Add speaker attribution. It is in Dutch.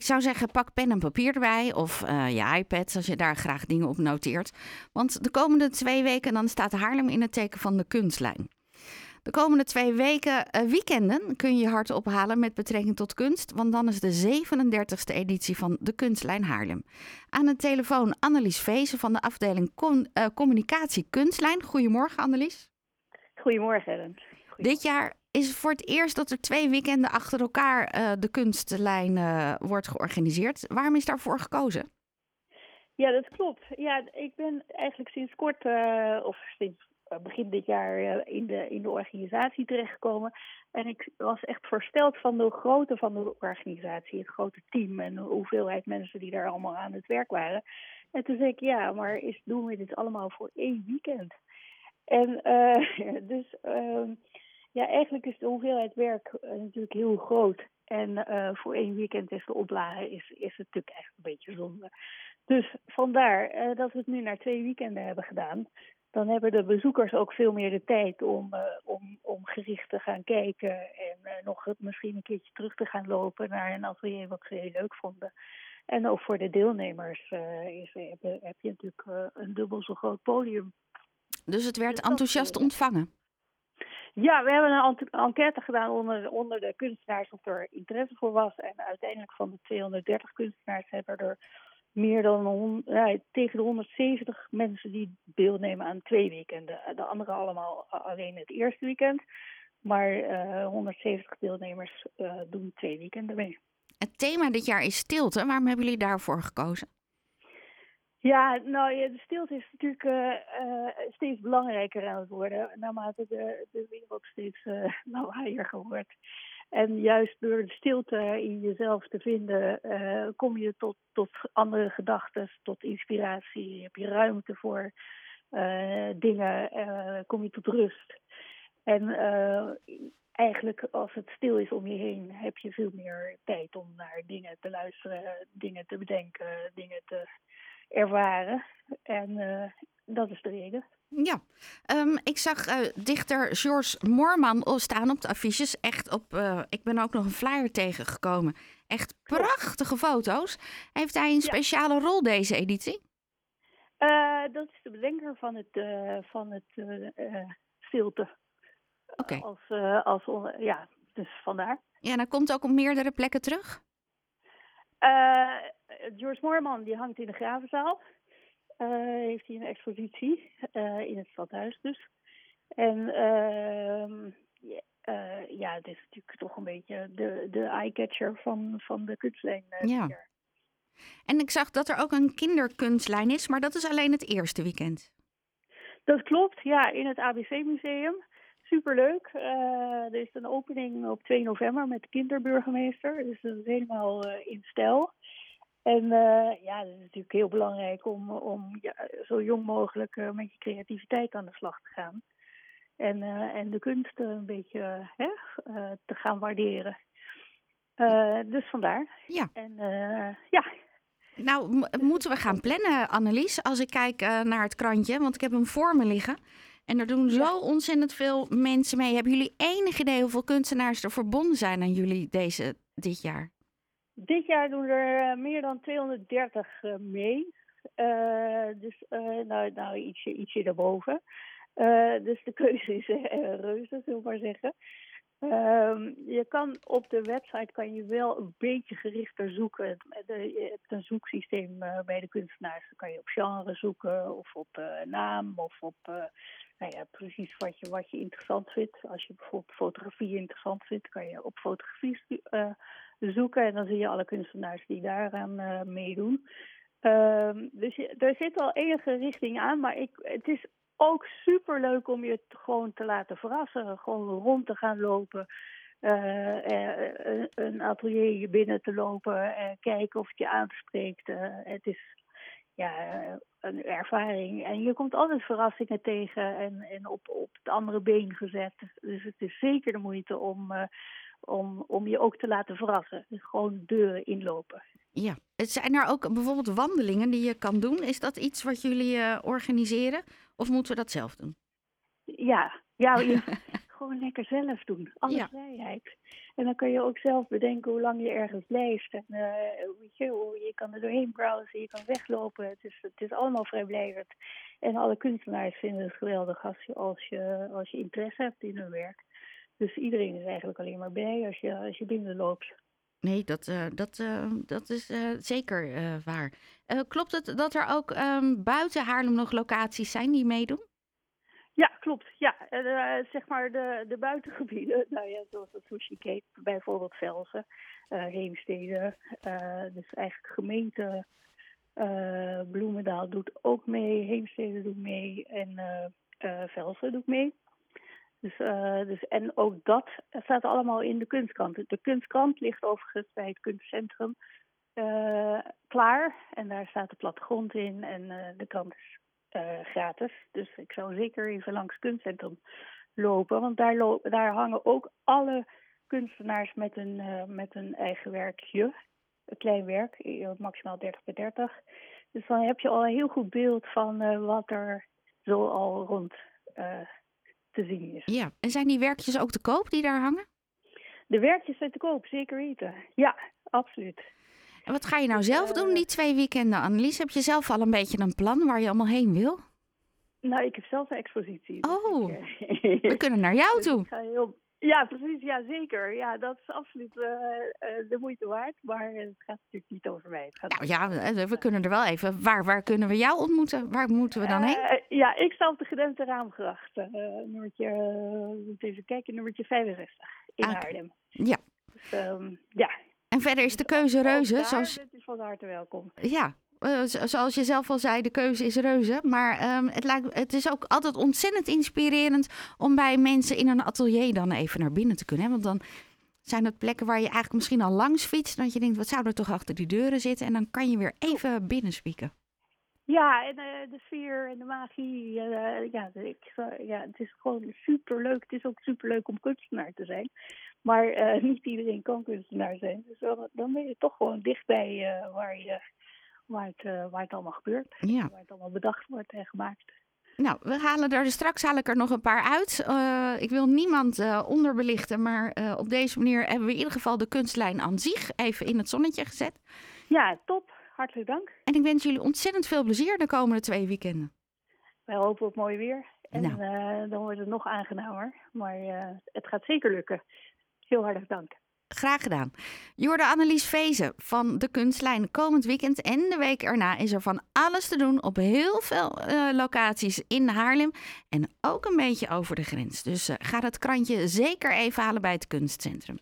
Speaker 1: ik zou zeggen, pak pen en papier erbij of uh, je iPad als je daar graag dingen op noteert. Want de komende twee weken dan staat Haarlem in het teken van de kunstlijn. De komende twee weken, uh, weekenden, kun je je hart ophalen met betrekking tot kunst. Want dan is de 37e editie van de Kunstlijn Haarlem. Aan de telefoon Annelies Vezen van de afdeling uh, Communicatie Kunstlijn. Goedemorgen Annelies.
Speaker 2: Goedemorgen Ellen.
Speaker 1: Dit jaar is voor het eerst dat er twee weekenden achter elkaar uh, de kunstlijn wordt georganiseerd. Waarom is daarvoor gekozen?
Speaker 2: Ja, dat klopt. Ja, ik ben eigenlijk sinds kort, of sinds eh, begin dit jaar eh, in de, in de organisatie terechtgekomen. En ik was echt versteld van de grootte van de organisatie, het grote team en de hoeveelheid mensen die daar allemaal aan het werk waren. En toen zei ik, ja, maar is, doen we dit allemaal voor één weekend? En dus uh, ja, eigenlijk is de hoeveelheid werk natuurlijk heel groot. En uh, voor één weekend is de oplage is, is het natuurlijk echt een beetje zonde. Dus vandaar dat we het nu naar twee weekenden hebben gedaan dan hebben de bezoekers ook veel meer de tijd om, om, om gericht te gaan kijken en nog misschien een keertje terug te gaan lopen naar een atelier wat ze heel leuk vonden. En ook voor de deelnemers is, heb, heb, je natuurlijk een dubbel zo groot podium.
Speaker 1: Dus het werd dus enthousiast ontvangen?
Speaker 2: Ja, we hebben een enquête gedaan onder, onder de kunstenaars of er interesse voor was. En uiteindelijk van de 230 kunstenaars hebben er meer dan ja, tegen de 170 mensen die deelnemen aan twee weekenden. De andere allemaal alleen het eerste weekend. Maar uh, 170 deelnemers uh, doen twee weekenden mee.
Speaker 1: Het thema dit jaar is stilte. Waarom hebben jullie daarvoor gekozen?
Speaker 2: Ja, nou ja, de stilte is natuurlijk uh, steeds belangrijker aan het worden. Naarmate de, de wereld steeds lawaaier wordt. En juist door de stilte in jezelf te vinden, uh, kom je tot, tot andere gedachten, tot inspiratie. Heb je ruimte voor uh, dingen, uh, kom je tot rust. En eigenlijk als het stil is om je heen, heb je veel meer tijd om naar dingen te luisteren, dingen te bedenken, dingen te ervaren. En dat is de reden.
Speaker 1: Ja, um, ik zag uh, dichter George Moorman staan op de affiches. Echt op, uh, ik ben ook nog een flyer tegengekomen. Echt prachtige foto's. Heeft hij een speciale ja. rol deze editie?
Speaker 2: Uh, dat is de bedenker van het, van het stilte.
Speaker 1: Oké. Okay.
Speaker 2: Als, als, ja, dus vandaar.
Speaker 1: Ja, en hij komt ook op meerdere plekken terug?
Speaker 2: George Moorman die hangt in de Gravenzaal. Uh, heeft hij een expositie uh, in het stadhuis dus. En uh, ja, het is natuurlijk toch een beetje de, de eye-catcher van, van de kunstlijn.
Speaker 1: ja.
Speaker 2: Hier.
Speaker 1: En ik zag dat er ook een kinderkunstlijn is, maar dat is alleen het eerste weekend.
Speaker 2: Dat klopt, ja, in het ABC-museum. Superleuk. er is een opening op 2 november met de kinderburgemeester. Dus dat is helemaal in stijl. En uh, ja, dat is natuurlijk heel belangrijk om, om ja, zo jong mogelijk uh, met je creativiteit aan de slag te gaan. En, uh, en de kunst een beetje hè, te gaan waarderen. dus vandaar.
Speaker 1: Ja.
Speaker 2: En ja.
Speaker 1: Nou, moeten we gaan plannen, Annelies, als ik kijk naar het krantje, want ik heb hem voor me liggen. En er doen zo ontzettend veel mensen mee. Hebben jullie enig idee hoeveel kunstenaars er verbonden zijn aan jullie deze, dit jaar?
Speaker 2: Dit jaar doen er meer dan 230 uh, mee. Uh, dus nou, nou ietsje, ietsje daarboven. dus de keuze is reuze, zullen we maar zeggen. Um, je kan op de website kan je wel een beetje gerichter zoeken. Je hebt een zoeksysteem bij de kunstenaars. Dan kan je op genre zoeken of op naam of op nou ja, precies wat je, wat je interessant vindt. Als je bijvoorbeeld fotografie interessant vindt, kan je op fotografie zoeken. En dan zie je alle kunstenaars die daaraan uh, meedoen. Uh, dus er zit al enige richting aan, maar ik, het is ook super leuk om je gewoon te laten verrassen. Gewoon rond te gaan lopen. Uh, een atelier binnen te lopen en kijken of het je aanspreekt. het is ja, een ervaring. En je komt altijd verrassingen tegen en, en op, op het andere been gezet. Dus het is zeker de moeite om, om, om je ook te laten verrassen. Dus gewoon deuren inlopen.
Speaker 1: Ja, zijn er ook bijvoorbeeld wandelingen die je kan doen? Is dat iets wat jullie uh, organiseren of moeten we dat zelf doen?
Speaker 2: Ja, ja gewoon lekker zelf doen. Alle
Speaker 1: Ja.
Speaker 2: vrijheid. En dan kun je ook zelf bedenken hoe lang je ergens blijft. En eh, weet je, hoe- je kan er doorheen browsen, je kan weglopen. Het is, het is allemaal vrijblijvend. En alle kunstenaars vinden het geweldig als je, als je, als je interesse hebt in hun werk. Dus iedereen is eigenlijk alleen maar blij als je, als je binnenloopt.
Speaker 1: Nee, dat, eh, dat, eh, dat is eh, zeker waar. Klopt het dat er ook ehm, buiten Haarlem nog locaties zijn die meedoen?
Speaker 2: Ja, klopt. Ja, zeg maar de, de buitengebieden, nou ja, zoals het Sushi Cape, bijvoorbeeld Velsen, Heemstede. dus eigenlijk gemeente Bloemendaal doet ook mee, Heemstede doet mee en Velsen doet mee. Dus, eh, dus, en ook dat staat allemaal in de kunstkrant. De kunstkrant ligt overigens bij het kunstcentrum eh, klaar. En daar staat de plattegrond in en eh, de krant is gratis. Dus ik zou zeker even langs het kunstcentrum lopen. Want daar, daar hangen ook alle kunstenaars met een, met een eigen werkje. Een klein werk, maximaal 30 bij 30. Dus dan heb je al een heel goed beeld van wat er zo al rond te zien is.
Speaker 1: Ja. En zijn die werkjes ook te koop die daar hangen?
Speaker 2: De werkjes zijn te koop, zeker weten. Ja, absoluut.
Speaker 1: En wat ga je nou zelf doen die twee weekenden, Annelies? Heb je zelf al een beetje een plan waar je allemaal heen wil?
Speaker 2: Nou, ik heb zelf een expositie. dus
Speaker 1: Oh.
Speaker 2: ik, eh,
Speaker 1: We kunnen naar jou
Speaker 2: Dus
Speaker 1: toe.
Speaker 2: ik ga heel... Ja, precies. Ja, zeker. Ja, dat is absoluut eh, eh, de moeite waard. Maar het gaat natuurlijk niet over mij. Het gaat
Speaker 1: Nou ja, we we kunnen er wel even. Waar, waar kunnen we jou ontmoeten? Waar moeten we dan heen?
Speaker 2: Eh, ja, ik sta op de gedempte raamgracht. eh, nummertje, even kijken, nummertje 65 in
Speaker 1: Ah,
Speaker 2: Haarlem.
Speaker 1: Ja.
Speaker 2: Dus, ehm, ja.
Speaker 1: En verder is de
Speaker 2: Dus
Speaker 1: keuze reuze. Zoals,
Speaker 2: bent u van harte welkom.
Speaker 1: ja, eh, zo- zoals je zelf al zei, de keuze is reuze. Maar ehm, het, lijkt, het is ook altijd ontzettend inspirerend om bij mensen in een atelier dan even naar binnen te kunnen. Hè? Want dan zijn dat plekken waar je eigenlijk misschien al langs fietst. Dat je denkt, wat zou er toch achter die deuren zitten? En dan kan je weer even binnenspieken.
Speaker 2: Ja, en eh, de sfeer en de magie. eh, ja, ik, ja, het is gewoon superleuk. Het is ook superleuk om kunstenaar te zijn. Maar niet iedereen kan kunstenaar zijn. Dus dan, dan ben je toch gewoon dichtbij waar, je, waar, het, eh, waar het allemaal gebeurt.
Speaker 1: Ja.
Speaker 2: Waar het allemaal bedacht wordt en gemaakt.
Speaker 1: Nou, we halen er straks haal ik er nog een paar uit. Eh, ik wil niemand eh, onderbelichten, maar op deze manier hebben we in ieder geval de kunstlijn aan zich even in het zonnetje gezet.
Speaker 2: Ja, top. Hartelijk dank.
Speaker 1: En ik wens jullie ontzettend veel plezier de komende twee weekenden.
Speaker 2: Wij hopen op mooi weer. En
Speaker 1: Nou.
Speaker 2: dan wordt het nog aangenamer. Maar het gaat zeker lukken. Heel hartelijk dank.
Speaker 1: Graag gedaan. Je hoorde Annelies Vezen van de Kunstlijn. Komend weekend en de week erna is er van alles te doen op heel veel eh, locaties in Haarlem. En ook een beetje over de grens. Dus eh, ga dat krantje zeker even halen bij het kunstcentrum.